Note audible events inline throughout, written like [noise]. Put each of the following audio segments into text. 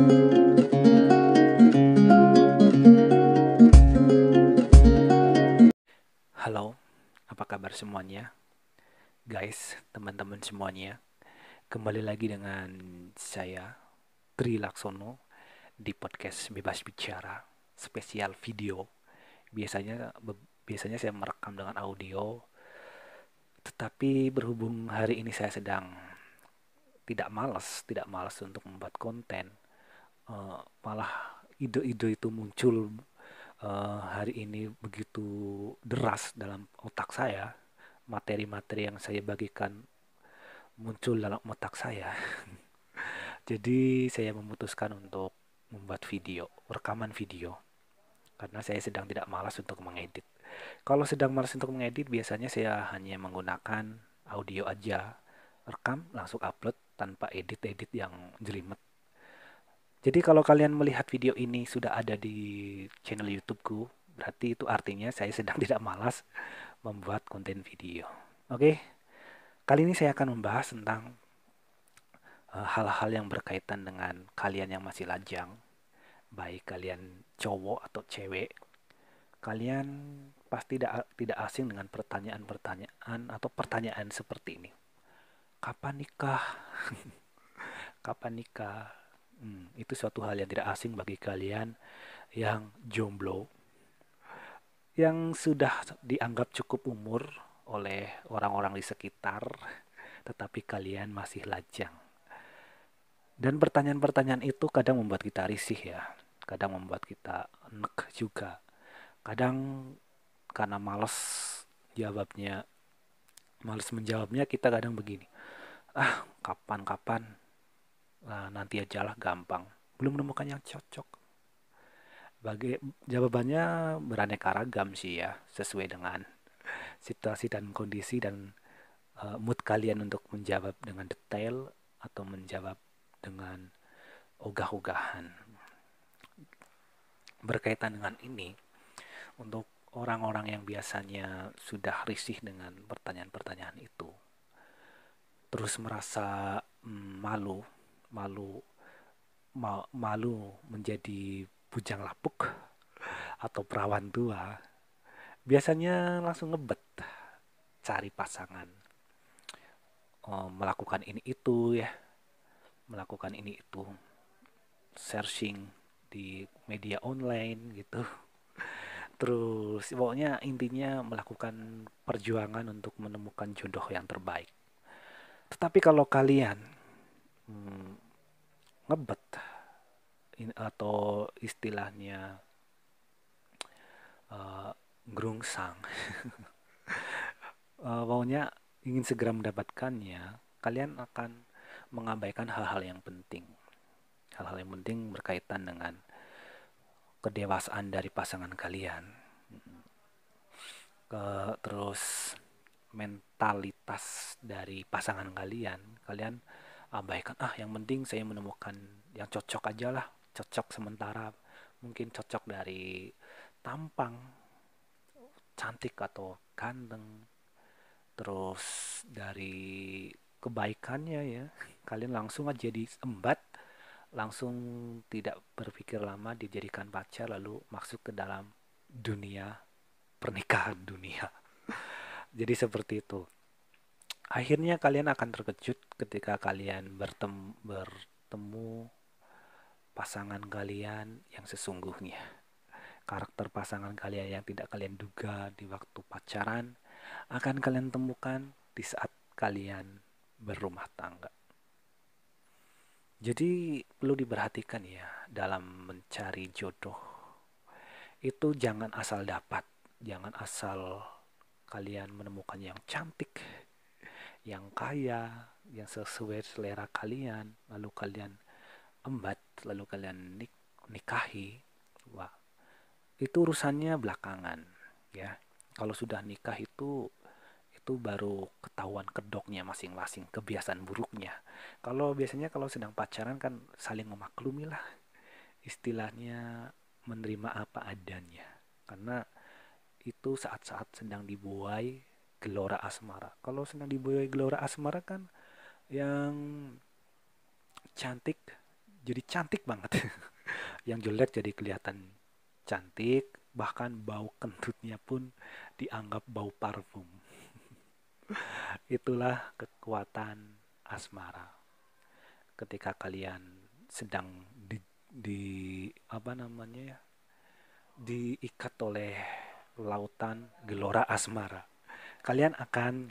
Halo, apa kabar semuanya? Guys, teman-teman semuanya, kembali lagi dengan saya, Tri Laksono, di podcast Bebas Bicara, spesial video. Biasanya biasanya saya merekam dengan audio, tetapi berhubung hari ini saya sedang tidak malas, tidak malas untuk membuat konten, uh, malah ide-ide itu muncul uh, hari ini begitu deras dalam otak saya. Materi-materi yang saya bagikan muncul dalam otak saya. [laughs] Jadi saya memutuskan untuk membuat video rekaman video. Karena saya sedang tidak malas untuk mengedit. Kalau sedang malas untuk mengedit biasanya saya hanya menggunakan audio aja. Rekam langsung upload tanpa edit-edit yang jelimet jadi kalau kalian melihat video ini sudah ada di channel YouTubeku, berarti itu artinya saya sedang [laughs] tidak malas membuat konten video. Oke, kali ini saya akan membahas tentang eh, hal-hal uh, yang berkaitan dengan kalian yang masih lajang, baik kalian cowok atau cewek. Kalian pasti tidak tidak asing dengan pertanyaan-pertanyaan atau pertanyaan seperti ini. Kapan nikah? [laughs] Kapan nikah? Hmm, itu suatu hal yang tidak asing bagi kalian yang jomblo, yang sudah dianggap cukup umur oleh orang-orang di sekitar, tetapi kalian masih lajang. Dan pertanyaan-pertanyaan itu kadang membuat kita risih ya, kadang membuat kita nek juga. Kadang karena males jawabnya, males menjawabnya kita kadang begini, ah kapan-kapan Nah, nanti aja lah gampang. Belum menemukan yang cocok. Bagi jawabannya beraneka ragam sih ya, sesuai dengan situasi dan kondisi dan uh, mood kalian untuk menjawab dengan detail atau menjawab dengan ogah-ogahan. Berkaitan dengan ini, untuk orang-orang yang biasanya sudah risih dengan pertanyaan-pertanyaan itu, terus merasa mm, malu malu ma malu menjadi bujang lapuk atau perawan tua biasanya langsung ngebet cari pasangan. Oh, melakukan ini itu ya melakukan ini itu searching di media online gitu. Terus pokoknya intinya melakukan perjuangan untuk menemukan jodoh yang terbaik. Tetapi kalau kalian hmm, ngebet. In, atau istilahnya uh, gerungsang uh, [laughs] maunya ingin segera mendapatkannya kalian akan mengabaikan hal-hal yang penting. Hal-hal yang penting berkaitan dengan kedewasaan dari pasangan kalian. Ke terus mentalitas dari pasangan kalian. Kalian abaikan. Ah yang penting saya menemukan yang cocok aja lah. Cocok sementara. Mungkin cocok dari tampang cantik atau ganteng. Terus dari kebaikannya ya kalian langsung aja diembat langsung tidak berpikir lama dijadikan pacar lalu masuk ke dalam dunia pernikahan dunia. [laughs] Jadi seperti itu akhirnya kalian akan terkejut ketika kalian bertemu, bertemu pasangan kalian yang sesungguhnya. Karakter pasangan kalian yang tidak kalian duga di waktu pacaran akan kalian temukan di saat kalian berumah tangga. Jadi perlu diperhatikan ya dalam mencari jodoh. Itu jangan asal dapat, jangan asal kalian menemukan yang cantik, yang kaya, yang sesuai selera kalian, lalu kalian embat, lalu kalian nik nikahi, wah itu urusannya belakangan, ya. Kalau sudah nikah itu itu baru ketahuan kedoknya masing-masing, kebiasaan buruknya. Kalau biasanya kalau sedang pacaran kan saling memaklumi lah, istilahnya menerima apa adanya, karena itu saat-saat sedang dibuai gelora asmara. Kalau sedang dibuai gelora asmara kan yang cantik jadi cantik banget. [laughs] Yang jelek jadi kelihatan cantik bahkan bau kentutnya pun dianggap bau parfum. [laughs] Itulah kekuatan asmara. Ketika kalian sedang di, di apa namanya ya diikat oleh lautan gelora asmara kalian akan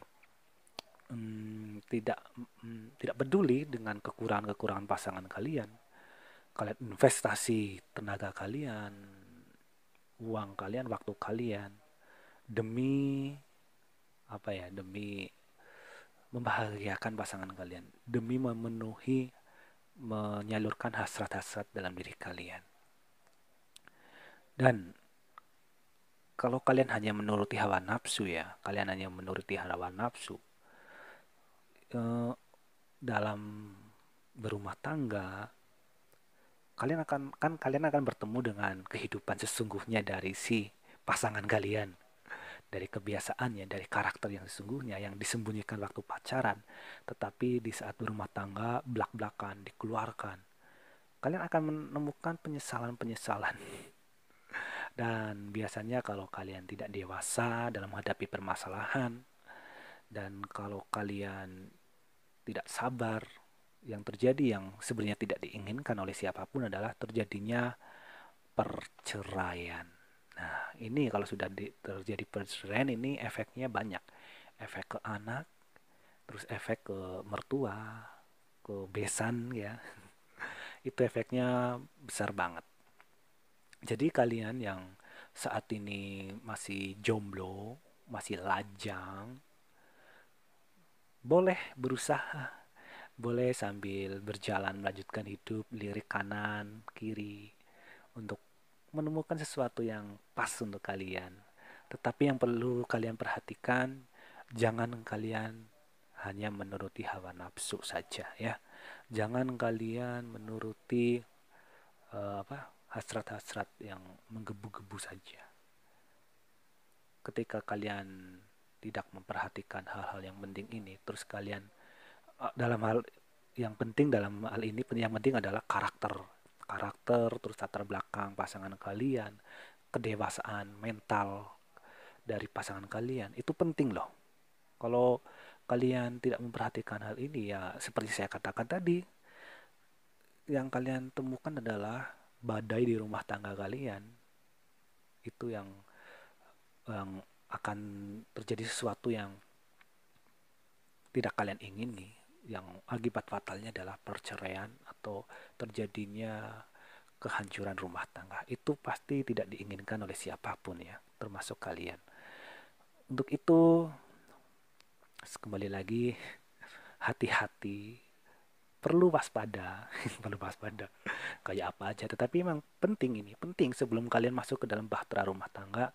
um, tidak um, tidak peduli dengan kekurangan-kekurangan pasangan kalian. Kalian investasi tenaga kalian uang kalian waktu kalian demi apa ya demi membahagiakan pasangan kalian demi memenuhi menyalurkan hasrat-hasrat dalam diri kalian. Dan kalau kalian hanya menuruti hawa nafsu ya kalian hanya menuruti hawa nafsu eh, dalam berumah tangga kalian akan kan kalian akan bertemu dengan kehidupan sesungguhnya dari si pasangan kalian dari kebiasaannya, dari karakter yang sesungguhnya yang disembunyikan waktu pacaran, tetapi di saat berumah tangga belak-belakan dikeluarkan. Kalian akan menemukan penyesalan-penyesalan. Dan biasanya kalau kalian tidak dewasa dalam menghadapi permasalahan dan kalau kalian tidak sabar, yang terjadi yang sebenarnya tidak diinginkan oleh siapa pun adalah terjadinya perceraian Nah, ini kalau sudah di, terjadi perceraian ini efeknya banyak. Efek ke anak, terus efek ke mertua, ke besan ya. [laughs] Itu efeknya besar banget. Jadi kalian yang saat ini masih jomblo, masih lajang, boleh berusaha boleh sambil berjalan melanjutkan hidup lirik kanan kiri untuk menemukan sesuatu yang pas untuk kalian. Tetapi yang perlu kalian perhatikan, jangan kalian hanya menuruti hawa nafsu saja ya. Jangan kalian menuruti uh, apa hasrat-hasrat yang menggebu-gebu saja. Ketika kalian tidak memperhatikan hal-hal yang penting ini, terus kalian uh, dalam hal yang penting dalam hal ini yang penting adalah karakter karakter, terus latar belakang pasangan kalian, kedewasaan mental dari pasangan kalian itu penting loh. Kalau kalian tidak memperhatikan hal ini ya seperti saya katakan tadi, yang kalian temukan adalah badai di rumah tangga kalian. Itu yang yang akan terjadi sesuatu yang tidak kalian ingini yang akibat fatalnya adalah perceraian atau terjadinya kehancuran rumah tangga itu pasti tidak diinginkan oleh siapa pun ya termasuk kalian untuk itu kembali lagi hati-hati perlu waspada [laughs] perlu waspada kayak apa aja tetapi memang penting ini penting sebelum kalian masuk ke dalam bahtera rumah tangga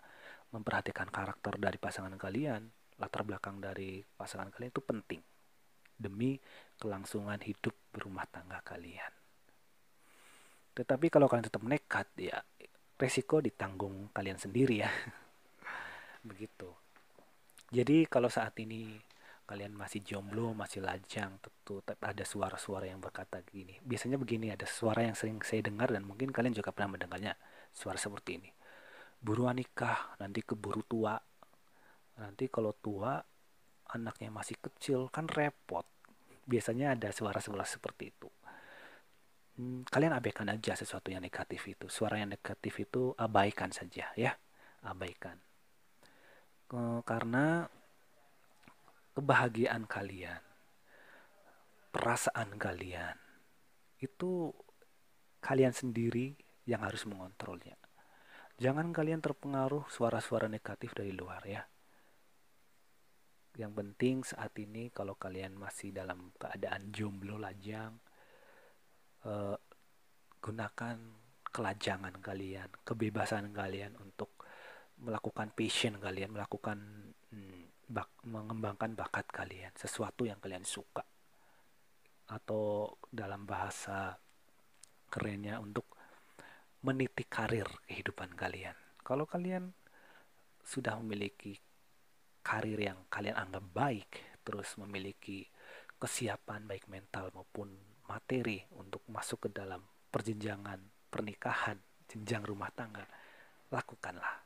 memperhatikan karakter dari pasangan kalian latar belakang dari pasangan kalian itu penting demi kelangsungan hidup berumah tangga kalian. Tetapi kalau kalian tetap nekat, ya resiko ditanggung kalian sendiri ya. [laughs] Begitu. Jadi kalau saat ini kalian masih jomblo, masih lajang, tentu ada suara-suara yang berkata gini. Biasanya begini, ada suara yang sering saya dengar dan mungkin kalian juga pernah mendengarnya. Suara seperti ini. Buruan nikah, nanti keburu tua. Nanti kalau tua, anaknya masih kecil kan repot biasanya ada suara-suara seperti itu hmm, kalian abaikan aja sesuatu yang negatif itu suara yang negatif itu abaikan saja ya abaikan karena kebahagiaan kalian perasaan kalian itu kalian sendiri yang harus mengontrolnya. Jangan kalian terpengaruh suara-suara negatif dari luar ya. Yang penting saat ini kalau kalian masih dalam keadaan jomblo lajang eh, gunakan kelajangan kalian kebebasan kalian untuk melakukan passion kalian melakukan bak, mengembangkan bakat kalian sesuatu yang kalian suka atau dalam bahasa kerennya untuk meniti karir kehidupan kalian kalau kalian sudah memiliki karir yang kalian anggap baik, terus memiliki kesiapan baik mental maupun materi untuk masuk ke dalam perjenjangan pernikahan, jenjang rumah tangga, lakukanlah.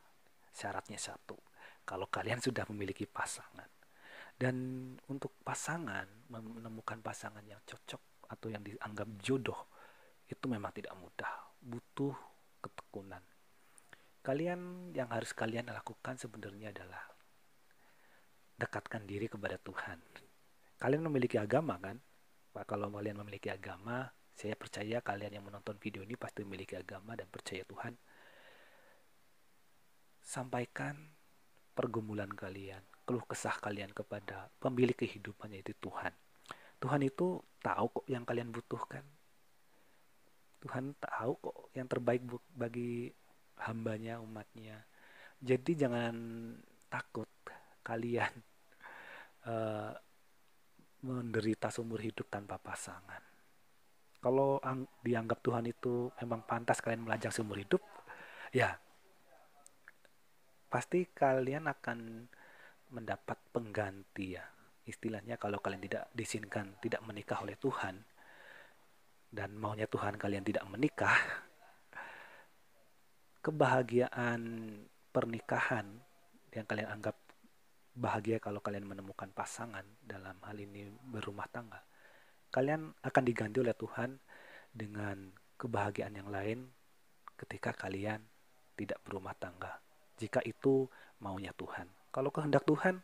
Syaratnya satu, kalau kalian sudah memiliki pasangan. Dan untuk pasangan, menemukan pasangan yang cocok atau yang dianggap jodoh, itu memang tidak mudah. Butuh ketekunan. Kalian yang harus kalian lakukan sebenarnya adalah dekatkan diri kepada Tuhan. Kalian memiliki agama kan? Pak, kalau kalian memiliki agama, saya percaya kalian yang menonton video ini pasti memiliki agama dan percaya Tuhan. Sampaikan pergumulan kalian, keluh kesah kalian kepada pemilik kehidupan yaitu Tuhan. Tuhan itu tahu kok yang kalian butuhkan. Tuhan tahu kok yang terbaik bagi hambanya, umatnya. Jadi jangan takut kalian uh, [laughs] menderita seumur hidup tanpa pasangan. Kalau dianggap Tuhan itu memang pantas kalian melajang seumur hidup, ya pasti kalian akan mendapat pengganti ya istilahnya kalau kalian tidak diizinkan tidak menikah oleh Tuhan dan maunya Tuhan kalian tidak menikah kebahagiaan pernikahan yang kalian anggap bahagia kalau kalian menemukan pasangan dalam hal ini berumah tangga kalian akan diganti oleh Tuhan dengan kebahagiaan yang lain ketika kalian tidak berumah tangga jika itu maunya Tuhan. Kalau kehendak Tuhan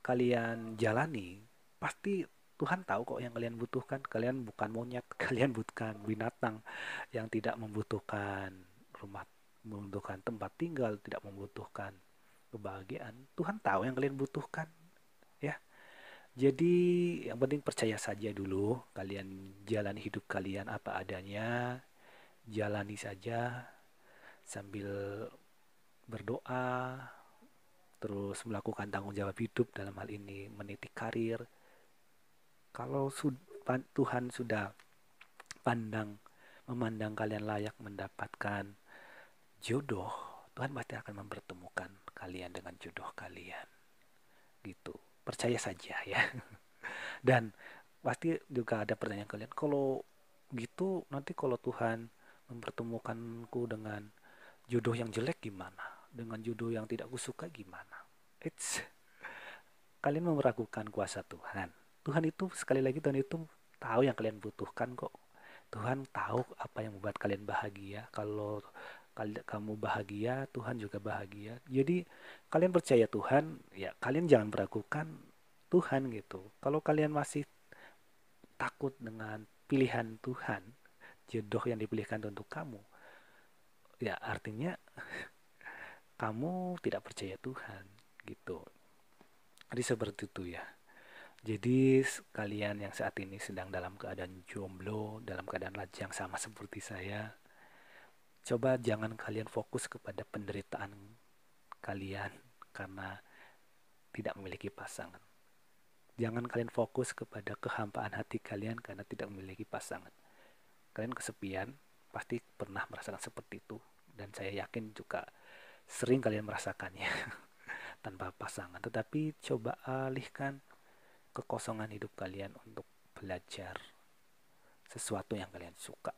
kalian jalani, pasti Tuhan tahu kok yang kalian butuhkan. Kalian bukan monyet, [laughs] kalian bukan binatang yang tidak membutuhkan rumah, membutuhkan tempat tinggal, tidak membutuhkan kebahagiaan. Tuhan tahu yang kalian butuhkan, ya. Jadi yang penting percaya saja dulu, kalian jalani hidup kalian apa adanya, jalani saja sambil berdoa, terus melakukan tanggung jawab hidup dalam hal ini meniti karir. Kalau Tuhan sudah pandang memandang kalian layak mendapatkan jodoh, Tuhan pasti akan mempertemukan kalian dengan jodoh kalian. Gitu. Percaya saja ya. [laughs] Dan pasti juga ada pertanyaan kalian, kalau gitu nanti kalau Tuhan mempertemukanku dengan jodoh yang jelek gimana? Dengan judul yang tidak kusuka gimana? It's kalian meragukan kuasa Tuhan. Tuhan itu sekali lagi Tuhan itu tahu yang kalian butuhkan kok. Tuhan tahu apa yang membuat kalian bahagia. Kalau kamu bahagia, Tuhan juga bahagia. Jadi kalian percaya Tuhan, ya kalian jangan meragukan Tuhan gitu. Kalau kalian masih takut dengan pilihan Tuhan, jodoh yang dipilihkan untuk kamu, ya artinya kamu tidak percaya Tuhan gitu. Jadi seperti itu ya. Jadi kalian yang saat ini sedang dalam keadaan jomblo dalam keadaan lajang sama seperti saya coba jangan kalian fokus kepada penderitaan kalian karena tidak memiliki pasangan. Jangan kalian fokus kepada kehampaan hati kalian karena tidak memiliki pasangan. Kalian kesepian pasti pernah merasakan seperti itu. Dan saya yakin juga sering kalian merasakannya [laughs] tanpa pasangan. Tetapi coba alihkan kekosongan hidup kalian untuk belajar sesuatu yang kalian suka.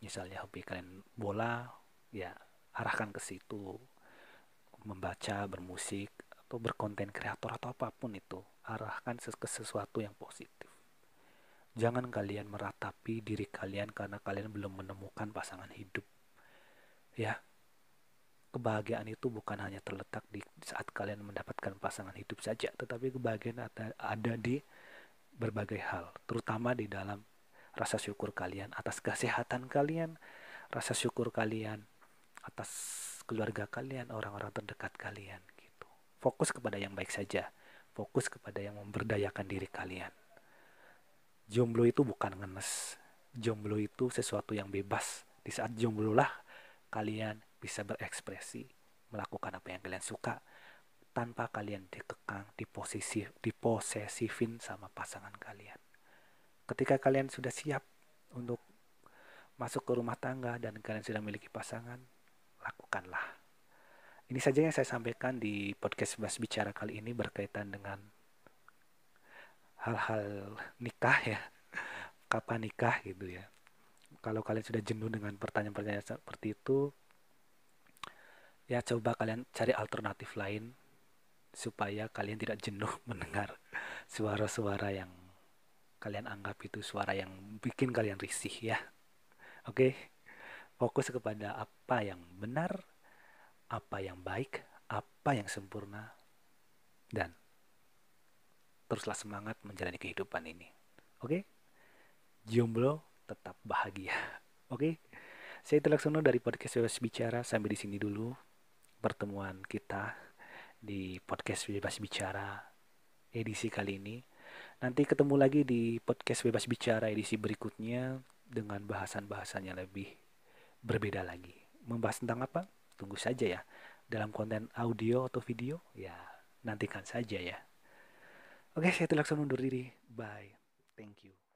Misalnya hobi kalian bola ya arahkan ke situ. Membaca bermusik atau berkonten kreator atau apa pun itu arahkan ke sesuatu yang positif. Jangan kalian meratapi diri kalian karena kalian belum menemukan pasangan hidup ya kebahagiaan itu bukan hanya terletak di saat kalian mendapatkan pasangan hidup saja, tetapi kebahagiaan ada, ada di berbagai hal, terutama di dalam rasa syukur kalian atas kesehatan kalian, rasa syukur kalian atas keluarga kalian, orang-orang terdekat kalian gitu. Fokus kepada yang baik saja, fokus kepada yang memberdayakan diri kalian. Jomblo itu bukan ngenes, jomblo itu sesuatu yang bebas. Di saat jomblo lah kalian bisa berekspresi, melakukan apa yang kalian suka tanpa kalian dikekang, diposisi, diposesifin sama pasangan kalian. Ketika kalian sudah siap untuk masuk ke rumah tangga dan kalian sudah memiliki pasangan, lakukanlah. Ini saja yang saya sampaikan di podcast Bas Bicara kali ini berkaitan dengan hal-hal nikah ya. kapan nikah gitu ya kalau kalian sudah jenuh dengan pertanyaan-pertanyaan seperti itu ya coba kalian cari alternatif lain supaya kalian tidak jenuh [laughs] mendengar suara-suara yang kalian anggap itu suara yang bikin kalian risih ya. Oke, fokus kepada apa yang benar, apa yang baik, apa yang sempurna, dan teruslah semangat menjalani kehidupan ini. Oke, jomblo tetap bahagia. Oke, saya Telaksono dari podcast Bebas Bicara sampai di sini dulu pertemuan kita di podcast Bebas Bicara edisi kali ini. Nanti ketemu lagi di podcast Bebas Bicara edisi berikutnya dengan bahasan-bahasannya lebih berbeda lagi. Membahas tentang apa? Tunggu saja ya. Dalam konten audio atau video, ya nantikan saja ya. Oke, saya Tilakson undur diri. Bye. Thank you.